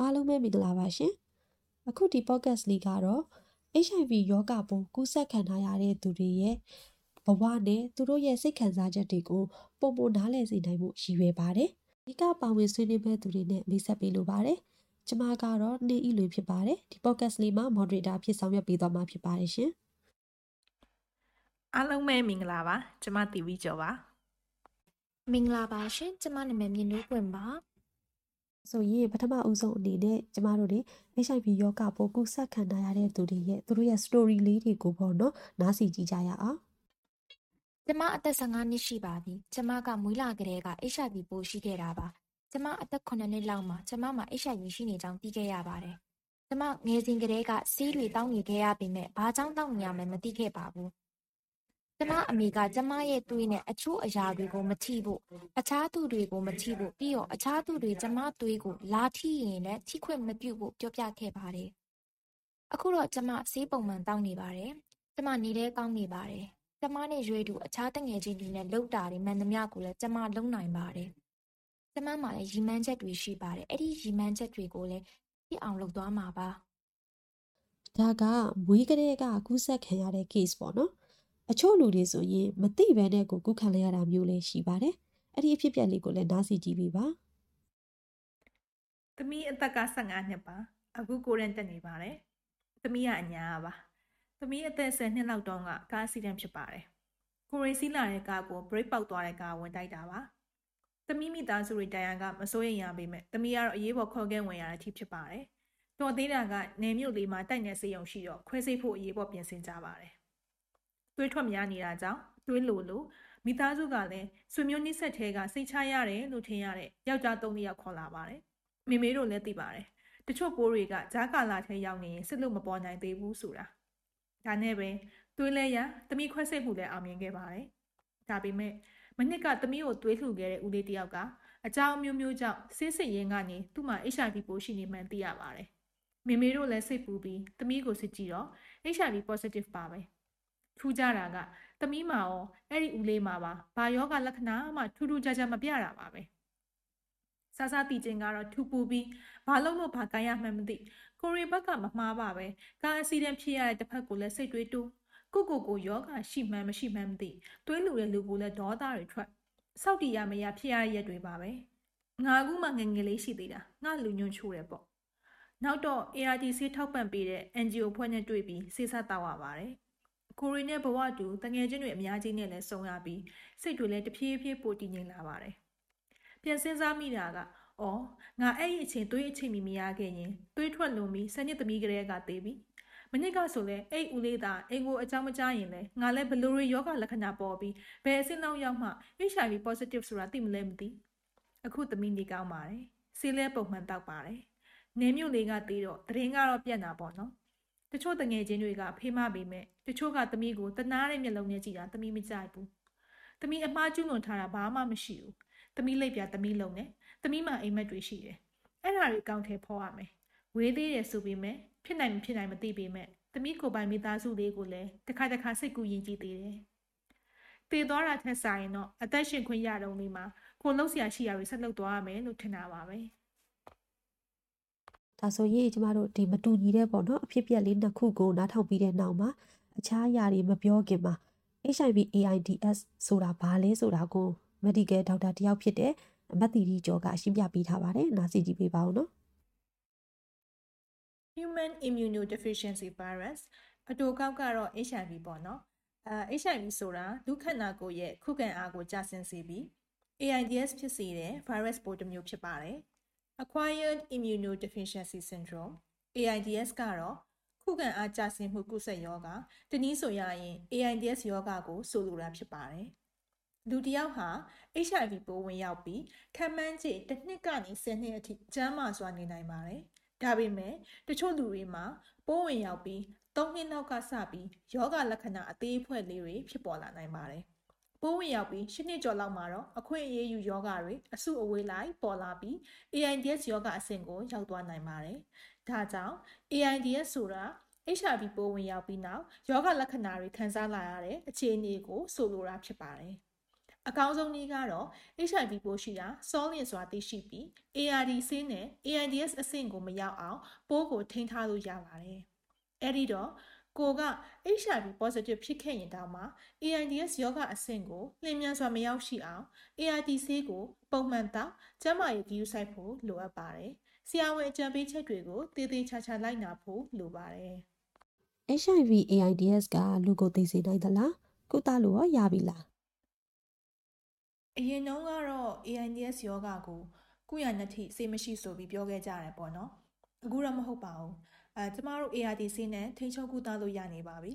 အားလုံးပဲမင်္ဂလာပါရှင်အခုဒီ podcast လေးကတော့ HIV ရောဂါပိုးကူးစက်ခံထားရတဲ့သူတွေရဲ့ဘဝနဲ့သူတို့ရဲ့စိတ်ခံစားချက်တွေကိုပုံပုံနားလည်စေနိုင်မှုရည်ရွယ်ပါတယ်ဒီကပါဝင်ဆွေးနွေးမဲ့သူတွေနဲ့မိတ်ဆက်ပေးလိုပါတယ်ကျမကတော့နေဤလွင်ဖြစ်ပါတယ်ဒီ podcast လေးမှာ moderator ဖြစ်ဆောင်ရွက်ပေးသွားမှာဖြစ်ပါတယ်ရှင်အားလုံးပဲမင်္ဂလာပါကျမတီဗီကျော်ပါမင်္ဂလာပါရှင်ကျမနာမည်မြင့်နိုးပွင့်ပါ ဆိုရင်ပထမဦးဆုံးအနေနဲ့ကျမတို့တွေ HIV ရောဂါပိုးကူးစက်ခံရတဲ့သူတွေရဲ့သူတို့ရဲ့ story လေးတွေကိုပေါ့နော်နားစီကြည့်ကြရအောင်ကျမအသက်15နှစ်ရှိပါပြီကျမကမွေးလာကလေးက HIV ပိုးရှိခဲ့တာပါကျမအသက်9နှစ်လောက်မှာကျမမှာ HIV ရှိနေကြောင်းသိခဲ့ရပါတယ်ကျမငယ်စဉ်ကလေးကဆေးတွေတောင်းနေခဲ့ရပေမဲ့ဘာကြောင့်တောင်းနေရမှန်းမသိခဲ့ပါဘူး ကျမအမေက ကျမရဲ့သွေးနဲ့ အချို့အရာတွေကို မထိဖို့ အခြားသူတွေကို မထိဖို့ ပြီးတော့ အခြားသူတွေ ကျမသွေးကို လာထိရင်လည်း ထိခွင့်မပြုဖို့ ပြောပြခဲ့ပါတယ်။အခုတော့ ကျမ ဆေးပုံမှန်တောင်းနေပါတယ်။ကျမ နေတဲ့ကောင်းနေပါတယ်။ကျမနဲ့ရွေးတူ အခြားတငယ်ချင်းတွေနဲ့လှုပ်တာတွေ မှန်သမျှကိုလည်း ကျမ လုံနိုင်ပါတယ်။ကျမမှာလည်းရီမန်းချက်တွေ ရှိပါတယ်။အဲ့ဒီရီမန်းချက်တွေကိုလည်းပြအောင် လုပ်သွားမှာပါ။ဒါက မွေးကလေးက ကူးဆက်ခံရတဲ့ case ပေါ့နော်။ အချို့လူတွေဆိုရင်မသိဘဲနဲ့ကိုကုခံလိုက်ရတာမျိုးလည်းရှိပါတယ်အဲ့ဒီအဖြစ်အပျက်လေးကိုလည်းနားစီကြည့်ပေးပါသမီးအသက်က15နှစ်ပါအခုကိုရင်တက်နေပါတယ်သမီးကအညာပါသမီးအသက်10နှစ်လောက်တုန်းကကားအက်ဆီဒန့်ဖြစ်ပါတယ်ကိုရီစီးလာတဲ့ကားကို brake ပေါက်သွားတဲ့ကားဝင်တိုက်တာပါသမီးမိသားစုတွေတိုင်ရန်ကမစိုးရိမ်ရပေမဲ့သမီးကတော့အရေးပေါ်ခေါ်ခဲ့ဝင်ရတဲ့အထိဖြစ်ပါတယ်တော်သေးတာကနေမြို့လေးမှာတိုက်နေစေုံရှိတော့ခွဲစိတ်ဖို့အရေးပေါ်ပြင်ဆင်ကြပါတယ် သွေးထွက်များနေတာကြောင့်သွေးလိုလိုမိသားစုကလည်းဆွေမျိုးနှိဆက်ထဲကစိတ်ချရတယ်လို့ထင်ရတဲ့ယောက်ျားသုံးယောက်ခေါ်လာပါတယ်။မိမေတို့လည်းသိပါတယ်။တချို့ပိုးတွေကဂျားကာလာထဲရောက်နေရင်စစ်လို့မပေါ်နိုင်သေးဘူးဆိုတာ။ဒါနဲ့ပဲသွေးလဲရသမီးခွဲစိတ်မှုလည်းအောင်မြင်ခဲ့ပါတယ်။ဒါပေမဲ့မနစ်ကသမီးကိုသွေးလှူခဲ့တဲ့ဦးလေးတယောက်ကအကြောင်းမျိုးမျိုးကြောင့်ဆေးစစ်ရင်းကနေသူ့မှာ HIV ပိုးရှိနေမှန်းသိရပါတယ်။မိမေတို့လည်းစိတ်ပူပြီးသမီးကိုစစ်ကြည့်တော့ HIV positive ပါပဲ။ ထူးကြတာကသမီးမှာရောအဲ့ဒီဦးလေးမှာပါဘာယောဂလက္ခဏာမှထူးထူးခြားခြားမပြတာပါပဲဆာဆာတီချင်းကတော့ထူပူပြီးဘာလုံးလို့ဘာကိုင်းရမှန်းမသိကိုရီဘက်ကမမှားပါပဲကားအစီဒန့်ဖြစ်ရတဲ့တစ်ဖက်ကိုလည်းစိတ်တွေးတူးကိုကိုကိုယောဂရှိမှန်းမရှိမှန်းမသိသွေးလူတဲ့လူကိုလည်းဒေါသတွေထွက်စောက်တီရမရဖြစ်ရတဲ့ရက်တွေပါပဲငါကူးမှငငယ်လေးရှိသေးတာငါလူညွန့်ချိုးတယ်ပေါ့နောက်တော့ ART ဆေးထောက်ပံ့ပေးတဲ့ NGO ဖွဲ့နဲ့တွေ့ပြီးဆေးဆက်တောက်ရပါတယ် ကိုရီနဲ့ဘဝတူတငယ်ချင်းတွေအများကြီးနဲ့လည်းဆုံရပြီးစိတ်တွေလည်းတဖြည်းဖြည်းပိုတည်ငြိမ်လာပါတယ်။ပြန်စဉ်းစားမိတာကအော်ငါအဲ့ဒီအချိန်သွေးအချိန်မီမရခဲ့ရင်သွေးထွက်လွန်ပြီးဆယ်နှစ်သမီးကလေးကတေးပြီ။မနစ်ကဆိုလဲအဲ့ဦးလေးသာအိမ်ကိုအကြောင်းမကြားရင်လဲငါလည်းဘလိုရီယောဂလက္ခဏာပေါ်ပြီးဘယ်အဆင့်လောက်ရောက်မှ HIV positive ဆိုတာသိမလဲမသိ။အခုသမီးနေကောင်းပါတယ်။ဆေးလဲပုံမှန်တောက်ပါတယ်။နေမြို့လေးကတေးတော့တရင်ကတော့ပြက်တာပေါ့နော်။ တချို့တငယ်ချင်းတွေကဖေးမပေမဲ့တချို့ကသမီးကိုတနာတဲ့မျက်လုံးနဲ့ကြည့်တာသမီးမကြိုက်ဘူးသမီးအမှားကျူးလွန်ထားတာဘာမှမရှိဘူးသမီးလိပ်ပြသမီးလုံးနဲ့သမီးမှအိမ်မက်တွေရှိတယ်အဲ့ဒါတွေအကောင့်ထဲဖော်ရမယ်ဝေးသေးတယ်ဆိုပေမဲ့ဖြစ်နိုင်မဖြစ်နိုင်မသိပေမဲ့သမီးကိုပိုင်မိသားစုလေးကိုလည်းတစ်ခါတစ်ခါစိတ်ကူးရင်ကြည့်သေးတယ်တည်သွားတာထက်ဆိုင်တော့အသက်ရှင်ခွင့်ရတော့လေးမှာကိုလှုပ်ရှားရှိရတွေဆက်လုပ်သွားရမယ်လို့ထင်တာပါပဲ။ ဒါဆိုရင်ကျမတို့ဒီမတူညီတဲ့ပေါ့နော်အဖြစ်ပြက်လေးနှစ်ခုကိုနားထောင်ပြီးတဲ့နောက်မှာအခြားအရာတွေမပြောခင်မှာ HIV AIDS ဆိုတာဘာလဲဆိုတာကို medical doctor တယောက်ဖြစ်တဲ့မတ်တီဒီကျော်ကရှင်းပြပေးထားပါတယ်နားစီကြည့်ပေးပါဦးနော် Human Immunodeficiency Virus အတူကောက်ကတော့ HIV ပေါ့နော်အဲ HIV ဆိုတာဒုက္ခနာကိုရဲ့ခုခံအားကိုကျဆင်းစေပြီး AIDS ဖြစ်စေတဲ့ virus ပိုးတစ်မျိုးဖြစ်ပါတယ် Acquired Immunodeficiency Syndrome AIDS ကတော့ခုခံအားကျဆင်းမှုကုသယောဂတနည်းဆိုရရင် AIDS ယောဂကိုဆိုလိုတာဖြစ်ပါတယ်။လူတစ်ယောက်ဟာ HIV ပိုးဝင်ရောက်ပြီးခံမှန်းခြေတစ်နှစ်ကနေ10နှစ်အထိကျန်းမာစွာနေနိုင်ပါတယ်။ဒါပေမဲ့တချို့လူတွေမှာပိုးဝင်ရောက်ပြီး3နှစ်နောက်ကစပြီးယောဂလက္ခဏာအသေးအဖွဲလေးတွေဖြစ်ပေါ်လာနိုင်ပါတယ်။ ပိုးဝင်ရောက်ပြီးရှစ်နှစ်ကျော်လောက်မှာတော့အခွင့်အရေးယူယောဂတွေအဆုအဝေးလိုက်ပေါ်လာပြီး AIDS ယောဂအဆင့်ကိုရောက်သွားနိုင်ပါတယ်။ဒါကြောင့် AIDS ဆိုတာ HIV ပိုးဝင်ရောက်ပြီးနောက်ယောဂလက္ခဏာတွေခံစားလာရတဲ့အခြေအနေကိုဆိုလိုတာဖြစ်ပါတယ်။အကောင်းဆုံးနည်းကတော့ HIV ပိုးရှိတာစောလင့်စွာသိရှိပြီး ARD ဆေးနဲ့ AIDS အဆင့်ကိုမရောက်အောင်ပိုးကိုထိန်းထားလို့ရပါတယ်။အဲဒီတော့ ကိုက HIV positive ဖြစ်ခဲ့ရင်တောင်မှ AIDS ရောဂါအဆင့်ကိုလျင်မြန်စွာမရောက်ရှိအောင် ART ဆေးကိုပုံမှန်တောက်ကျန်းမာရေးဂရုစိုက်ဖို့လိုအပ်ပါတယ်။ဆရာဝန်အကြံပေးချက်တွေကိုတည်တည်ချာချာလိုက်နာဖို့လိုပါတယ်။ HIV AIDS ကလူကိုသိစေနိုင်သလားကုသလို့ရောရပြီလားအရင်တုန်းကတော့ AIDS ယောဂါကိုကုရနှစ်ထိစေမရှိဆိုပြီးပြောခဲ့ကြတယ်ပေါ့နော်အခုတော့မဟုတ်ပါဘူး အဲကျမတို့ ART ဆေးနဲ့ထိန်းချုပ်ကုသလို့ရနေပါပြီ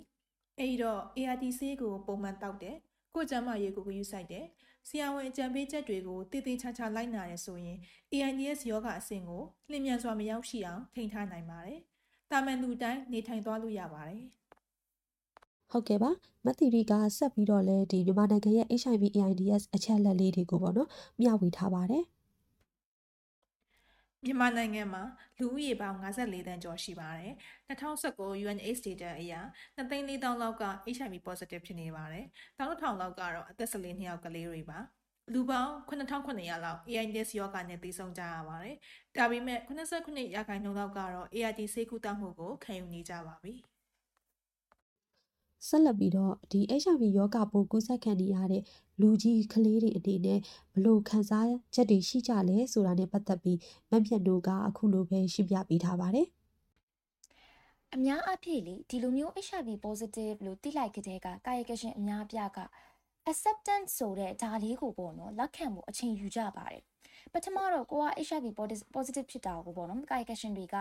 အဲဒီတော့ ART ဆေးကိုပုံမှန်တောက်တယ်ကိုကျမ်းမာရေးကိုဂရုစိုက်တယ်ဆရာဝန်အကြံပေးချက်တွေကိုတည်တည်ချာချာလိုက်နာရဆိုရင် AIDS ယောဂအဆင့်ကိုလျင်မြန်စွာမရောက်ရှိအောင်ထိန်းထားနိုင်ပါတယ်။တာမန်လူတိုင်းနေထိုင်သွားလို့ရပါတယ်။ဟုတ်ကဲ့ပါမသီရီကဆက်ပြီးတော့လဲဒီမြန်မာနိုင်ငံရဲ့ HIV AIDS အချက်လက်လေးတွေကိုပေါ့နော်မျှဝေထားပါတယ် မြန်မာနိုင်ငံမှာလူဦးရေပေါင်း54တန်းကျော်ရှိပါတယ်။2019 UNAIDS data အရ2,400,000လောက်က HIV positive ဖြစ်နေပါတယ်။1000လောက်ကတော့အသက်14နှစ်အောက်ကလေးတွေပါ။လူပေါင်း9900လောက် AIDS ရောဂါနဲ့သေဆုံးကြရပါတယ်။ဒါပေမဲ့89ရာခိုင်နှုန်းလောက်ကတော့ ART ဆေးကုသမှုကိုခံယူနေကြပါပြီ။ ဆက်လက်ပြီးတော့ဒီ HIV ရောဂါပိုးကူးစက်ခံနေရတဲ့လူကြီးကလေးတွေအနေနဲ့ဘလို့ခံစားချက်တွေရှိကြလဲဆိုတာနဲ့ပတ်သက်ပြီးမက်မြတ်တို့ကအခုလိုပဲရှင်းပြပေးထားပါတယ်အများအပြည့်လေဒီလိုမျိုး HIV positive လို့သိလိုက်ကြတဲ့ကကာယကရှင်အများအပြားက acceptance ဆိုတဲ့ဒါလေးကိုပေါ့နော်လက်ခံဖို့အချိန်ယူကြပါတယ်ပထမတော့ကိုက HIV positive ဖြစ်တာကိုပေါ့နော်ကာယကရှင်တွေက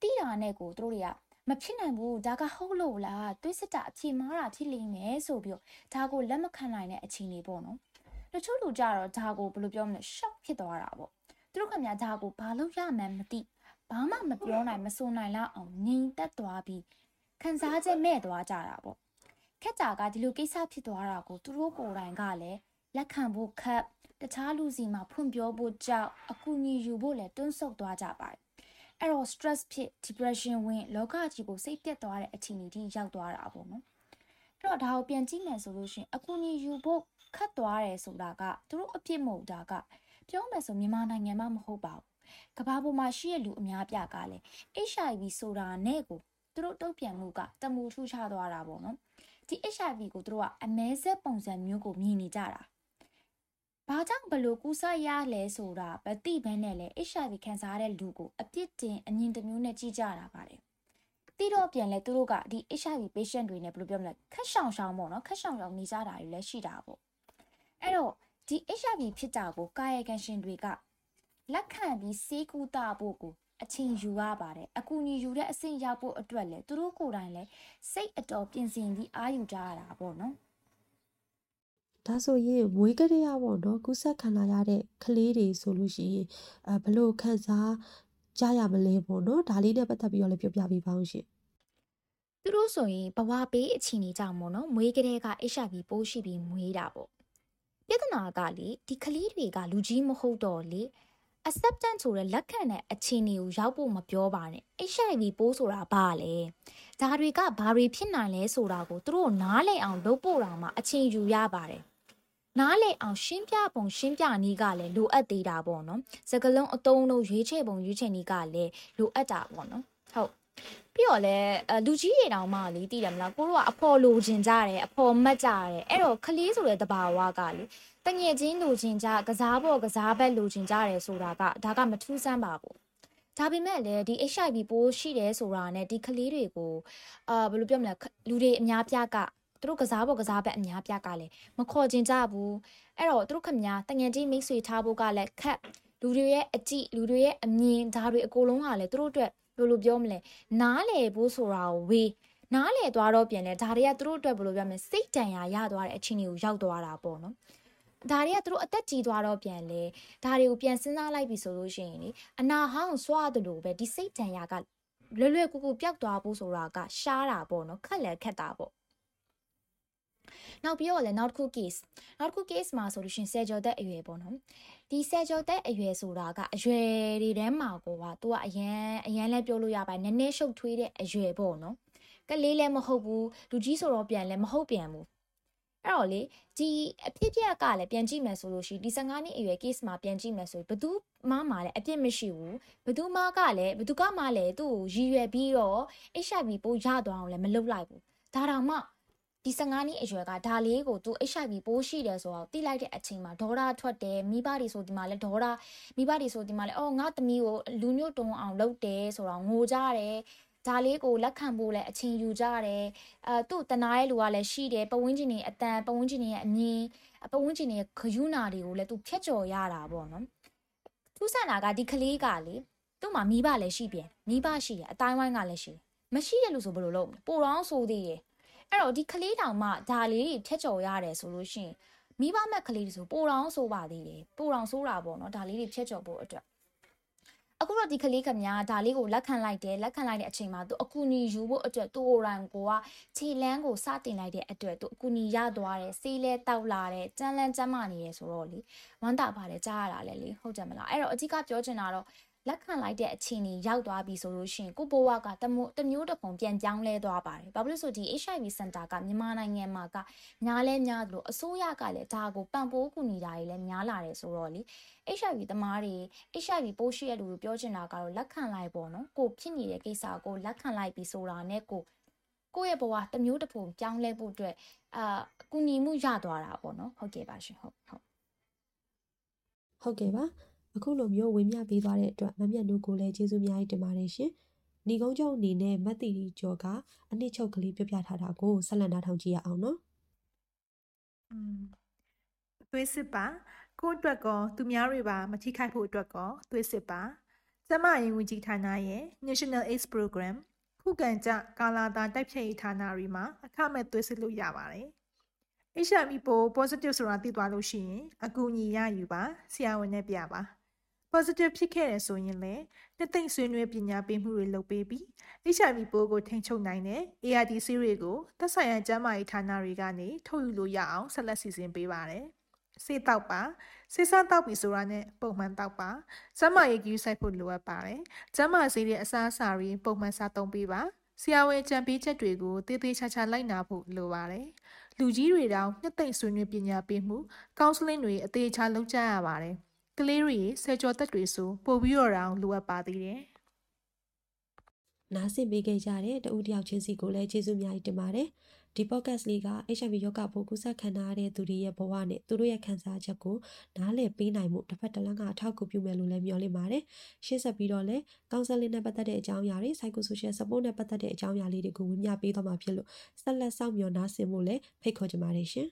တိတာနဲ့ကိုသူတို့တွေက မဖြစ်နိုင်ဘူးဒါကဟုတ်လို့လားသွေးစစ်တာအဖြေမှားတာဖြစ်လိမ့်မယ်ဆိုပြီးတော့ဒါကိုလက်မခံနိုင်တဲ့အခြေအနေပေါ့နော်တချို့လူကြတော့ဒါကိုဘယ်လိုပြောမလဲ shock ဖြစ်သွားတာပေါ့သူတို့ခင်ဗျာဒါကိုဘာလို့ရမှန်းမသိဘာမှမပြောနိုင်မဆိုနိုင်လောက်အောင်ငြိမ်သက်သွားပြီးခံစားချက်မဲ့သွားကြတာပေါ့ခက်တာကဒီလိုကိစ္စဖြစ်သွားတာကိုသူတို့ကိုယ်တိုင်ကလည်းလက်ခံဖို့ခက်တခြားလူစီမှာဖွင့်ပြောဖို့ကြောက်အကူအညီယူဖို့လည်းတွန်းဆုတ်သွားကြပါတယ် အဲ့တော့ stress ဖြစ် depression ဝင်လောကကြီးကိုစိတ်ပြတ်သွားတဲ့အခြေအနေထိရောက်သွားတာပေါ့နော်အဲ့တော့ဒါကိုပြန်ကြည့်မယ်ဆိုလို့ရှိရင်အကူအညီယူဖို့ခတ်သွားတယ်ဆိုတာကသူတို့အပြစ်မဟုတ်တာကပြောမယ်ဆိုမြန်မာနိုင်ငံမှာမဟုတ်ပါဘူးကဘာပေါ်မှာရှိရလူအများပြကလည်း HIV ဆိုတာနဲ့ကိုသူတို့တုံ့ပြန်မှုကတမူထူးခြားသွားတာပေါ့နော်ဒီ HIV ကိုသူတို့ကအမဲဆက်ပုံစံမျိုးကိုမြင်နေကြတာ ဘာကြောင့်ဘလို့ကူးစက်ရလဲဆိုတာမသိဘဲနဲ့လေ HIV ခံစားရတဲ့လူကိုအပြစ်တင်အမြင်တစ်မျိုးနဲ့ကြည့်ကြတာပါတယ်။တိတော့ပြန်လဲသူတို့ကဒီ HIV patient တွေနဲ့ဘယ်လိုပြောမလဲခက်ရှောင်ရှောင်ပေါ့နော်ခက်ရှောင်ရှောင်နေကြတာတွေလည်းရှိတာပေါ့။အဲ့တော့ဒီ HIV ဖြစ်တာကိုကာယကံရှင်တွေကလက်ခံပြီးစေးကူတာဖို့ကိုအချင်းယူရပါတယ်အကူအညီယူတဲ့အဆင့်ရောက်ဖို့အတွက်လည်းသူတို့ကိုယ်တိုင်လည်းစိတ်အတော်ပြင်ဆင်ပြီးအာယူကြရတာပေါ့နော်။ ဒါဆိုရင်မွေးကလေးရပေါ့နော်ကူးစက်ခံလာရတဲ့ကလေးတွေဆိုလို့ရှိရင်အဲဘလို့ခံစားကြရမလဲပေါ့နော်ဒါလေးနဲ့ပတ်သက်ပြီးတော့လည်းပြောပြပေးပါဦးရှင်သူတို့ဆိုရင်ဘဝပေးအချိန်ကြီးကြောင့်ပေါ့နော်မွေးကလေးက HIV ပိုးရှိပြီးမွေးတာပေါ့ပြဿနာကလေဒီကလေးတွေကလူကြီးမဟုတ်တော့လေ acceptance ဆိုတဲ့လက်ခံတဲ့အခြေအနေကိုရောက်ဖို့မပြောပါနဲ့ HIV ပိုးဆိုတာဘာလဲဒါတွေကဘာတွေဖြစ်နိုင်လဲဆိုတာကိုသူတို့နားလည်အောင်လုပ်ဖို့တောင်မှအချိန်ယူရပါတယ် နားလေအောင်ရှင်းပြပုံရှင်းပြနည်းကလည်းလိုအပ်သေးတာပေါ့နော်စကလုံးအတုံးတို့ရွေးချယ်ပုံရွေးချယ်နည်းကလည်းလိုအပ်တာပေါ့နော်ဟုတ်ပြီးတော့လဲလူကြီးတွေတောင်မှလေသိတယ်မလားကိုတို့ကအဖော်လိုချင်ကြတယ်အဖော်မတ်ကြတယ်အဲ့တော့ခလေးဆိုတဲ့တဘာဝကလေတငယ်ချင်းလိုချင်ကြကစားဖို့ကစားဘက်လိုချင်ကြတယ်ဆိုတာကဒါကမထူးဆန်းပါဘူးဒါပေမဲ့လည်းဒီ HIV ပိုးရှိတယ်ဆိုတာနဲ့ဒီကလေးတွေကိုအာဘယ်လိုပြောမလဲလူတွေအများပြားက သူတို့ကစားဖို့ကစားဘက်အများပြကလည်းမခေါ်ကျင်ကြဘူးအဲ့တော့သူတို့ခမညာတငယ်ချင်းမိတ်ဆွေထားဖို့ကလည်းခက်လူတွေရဲ့အကြည့်လူတွေရဲ့အမြင်ဒါတွေအကုန်လုံးကလည်းသူတို့အတွက်ဘယ်လိုပြောမလဲနားလေဖို့ဆိုတာကိုဝေးနားလေသွားတော့ပြန်လဲဒါတွေကသူတို့အတွက်ဘယ်လိုပြောမလဲစိတ်တန်ရာရသွားတဲ့အချင်းတွေကိုရောက်သွားတာပေါ့နော်ဒါတွေကသူတို့အသက်ကြီးသွားတော့ပြန်လဲဒါတွေကိုပြန်စဉ်းစားလိုက်ပြီဆိုလို့ရှိရင်လေအနာဟောင်းစွားတယ်လို့ပဲဒီစိတ်တန်ရာကလွယ်လွယ်ကူကူပျောက်သွားဖို့ဆိုတာကရှားတာပေါ့နော်ခက်လဲခက်တာပေါ့ နောက်ပြီးတော့လည်းနောက်တစ်ခု case နောက်တစ်ခု case မှာဆိုလို့ရှင်ဆယ်ကျော်သက်အရွယ်ပေါ့နော်ဒီဆယ်ကျော်သက်အရွယ်ဆိုတာကအရွယ်တွေထဲမှာကိုကသူကအရန်အရန်လဲပြောလို့ရပါနည်းနည်းရှုပ်ထွေးတဲ့အရွယ်ပေါ့နော်ကလေးလည်းမဟုတ်ဘူးလူကြီးဆိုတော့ပြန်လည်းမဟုတ်ပြန်ဘူးအဲ့တော့လေဒီအဖြစ်ပြက်ကလည်းပြန်ကြည့်မယ်ဆိုလို့ရှိရင်ဒီ15နှစ်အရွယ် case မှာပြန်ကြည့်မယ်ဆိုရင်ဘသူမှမှလည်းအပြစ်မရှိဘူးဘသူမှကလည်းဘသူကမှလည်းသူ့ကိုရည်ရွယ်ပြီးတော့ HIV ပိုးရသွားအောင်လည်းမလုပ်လိုက်ဘူးဒါတောင်မှ ဒီ15နှစ်အရွယ်ကဒါလေးကိုသူ HIV ပိုးရှိတယ်ဆိုတော့တိလိုက်တဲ့အချိန်မှာဒေါရထွက်တယ်မိဘတွေဆိုဒီမှာလဲဒေါရမိဘတွေဆိုဒီမှာလဲအော်ငါသမီးကိုလူညွတ်တုံအောင်လုပ်တယ်ဆိုတော့ငိုကြတယ်ဒါလေးကိုလက်ခံဖို့လဲအချိန်ယူကြတယ်အဲသူ့တနာရဲ့လူကလည်းရှိတယ်ပဝင်းကျင်နေအတန်ပဝင်းကျင်နေရဲ့အမြင်ပဝင်းကျင်နေရဲ့ခယူနာတွေကိုလည်းသူဖြတ်ကျော်ရတာပေါ့နော်ထူးဆန်းတာကဒီကလေးကလေသူ့မှာမိဘလည်းရှိပြန်မိဘရှိတယ်အတိုင်းဝိုင်းကလည်းရှိတယ်မရှိရလို့ဆိုဘယ်လိုလုပ်မလဲပိုတော့ဆိုသေးတယ် အဲ့တော့ဒီကလေးတောင်မှဒါလေးတွေဖြတ်ကျော်ရတယ်ဆိုလို့ရှိရင်မိဘမဲ့ကလေးတွေဆိုပိုတောင်ဆိုပါသေးတယ်ပိုတောင်ဆိုးတာပေါ့နော်ဒါလေးတွေဖြတ်ကျော်ဖို့အတွက်အခုတော့ဒီကလေးကများဒါလေးကိုလက်ခံလိုက်တယ်လက်ခံလိုက်တဲ့အချိန်မှာသူအကူအညီယူဖို့အတွက်သူ့ကိုယ်တိုင်ကိုကခြေလန်းကိုစတင်လိုက်တဲ့အတွက်သူအကူအညီရသွားတယ်စေးလဲတောက်လာတယ်ကြမ်းလန်းကြမ်းမာနေရဆိုတော့လေဝမ်းတာပါတယ်ကြားရတာလေလေဟုတ်တယ်မလားအဲ့တော့အကြီးကပြောချင်တာတော့ လက်ခံလိုက်တဲ့အချိန်ကြီးရောက်သွားပြီဆိုလို့ရှိရင်ကိုဘိုးဝါကတမျိုးတမျိုးတစ်ပုံပြန်ပြောင်းလဲသွားပါတယ်။ဘာဖြစ်လို့ဆိုဒီ HIV Center ကမြန်မာနိုင်ငံမှာကညားလဲများလို့အစိုးရကလည်းဒါကိုပံ့ပိုးကူညီတာတွေလည်းများလာတယ်ဆိုတော့လေ HIV သမားတွေ HIV ပိုးရှိရလူတွေပြောချင်တာကတော့လက်ခံလိုက်ပေါ့နော်။ကိုဖြစ်နေတဲ့ကိစ္စကိုလက်ခံလိုက်ပြီဆိုတာနဲ့ကိုကိုယ့်ရဲ့ဘဝတမျိုးတစ်ပုံပြောင်းလဲဖို့အတွက်အာကူညီမှုရသွားတာပေါ့နော်။ဟုတ်ကဲ့ပါရှင်ဟုတ်ဟုတ်ဟုတ်ကဲ့ပါ အခုလိုမျိုးဝင်မြပေးသွားတဲ့အတွက်မမြတ်နိုးကိုလည်းကျေးဇူးအများကြီးတင်ပါတယ်ရှင်။ညီကုန်းချုပ်အနေနဲ့မတ်တီရီကျော်ကအနှစ်ချုပ်ကလေးပြပြထားတာကိုဆက်လက်နားထောင်ကြည့်ရအောင်နော်อืมသွေးစစ်ပါကိုယ့်အတွက်ကောသူများတွေပါမထိခိုက်ဖို့အတွက်ကောသွေးစစ်ပါကျမရင်ဝင်ကြီးဌာနရဲ့ National AIDS Program ခုခံကြကာလာတာတိုက်ဖြတ်ရေးဌာနတွေမှာအခမဲ့သွေးစစ်လို့ရပါတယ် HIV ပိုး positive ဆိုတာသိသွားလို့ရှိရင်အကူအညီရယူပါဆရာဝန်နဲ့ပြပါ positive ဖြစ်ခဲ့တယ်ဆိုရင်လည်းနှစ်သိမ့်ဆွေးနွေးပညာပေးမှုတွေလုပ်ပေးပြီး HIV ပိုးကိုထိန်းချုပ်နိုင်တဲ့ ART ဆေးတွေကိုသက်ဆိုင်ရာကျန်းမာရေးဌာနတွေကနေထုတ်ယူလို့ရအောင်ဆက်လက်စီစဉ်ပေးပါတယ်။ဆေးတောက်ပါဆေးစားတောက်ပြီဆိုတာနဲ့ပုံမှန်တောက်ပါကျန်းမာရေးကြီးဆိုင်ဖို့လိုအပ်ပါတယ်။ကျန်းမာဆေးတွေအစားအစာတွေပုံမှန်စားသုံးပေးပါဆရာဝန်ကြံပေးချက်တွေကိုတည်တည်ချာချာလိုက်နာဖို့လိုပါတယ်။လူကြီးတွေတောင်နှစ်သိမ့်ဆွေးနွေးပညာပေးမှု counseling တွေအသေးချာလုပ်ကြရပါတယ်။ ကလေးတွေဆယ်ကျော်သက်တွေဆိုပို့ပြီးတော့တောင်လိုအပ်ပါသေးတယ်။နားဆင်ပေးခဲ့ကြတဲ့တဦးတယောက်ချင်းစီကိုလည်းကျေးဇူးအများကြီးတင်ပါတယ်ဒီ podcast လေးက HIV ရောဂါပိုးကူးစက်ခံထားရတဲ့သူတွေရဲ့ဘဝနဲ့သူတို့ရဲ့ခံစားချက်ကိုနားလည်ပေးနိုင်မှုတစ်ဖက်တစ်လမ်းကအထောက်အကူပြုမယ်လို့လည်းမျှော်လင့်ပါတယ်ရှေ့ဆက်ပြီးတော့လည်း counseling နဲ့ပတ်သက်တဲ့အကြောင်းအရာတွေ psychosocial support နဲ့ပတ်သက်တဲ့အကြောင်းအရာလေးတွေကိုဝင်ပြပေးသွားမှာဖြစ်လို့ဆက်လက်စောင့်မျှော်နားဆင်ဖို့လည်းဖိတ်ခေါ်ချင်ပါတယ်ရှင်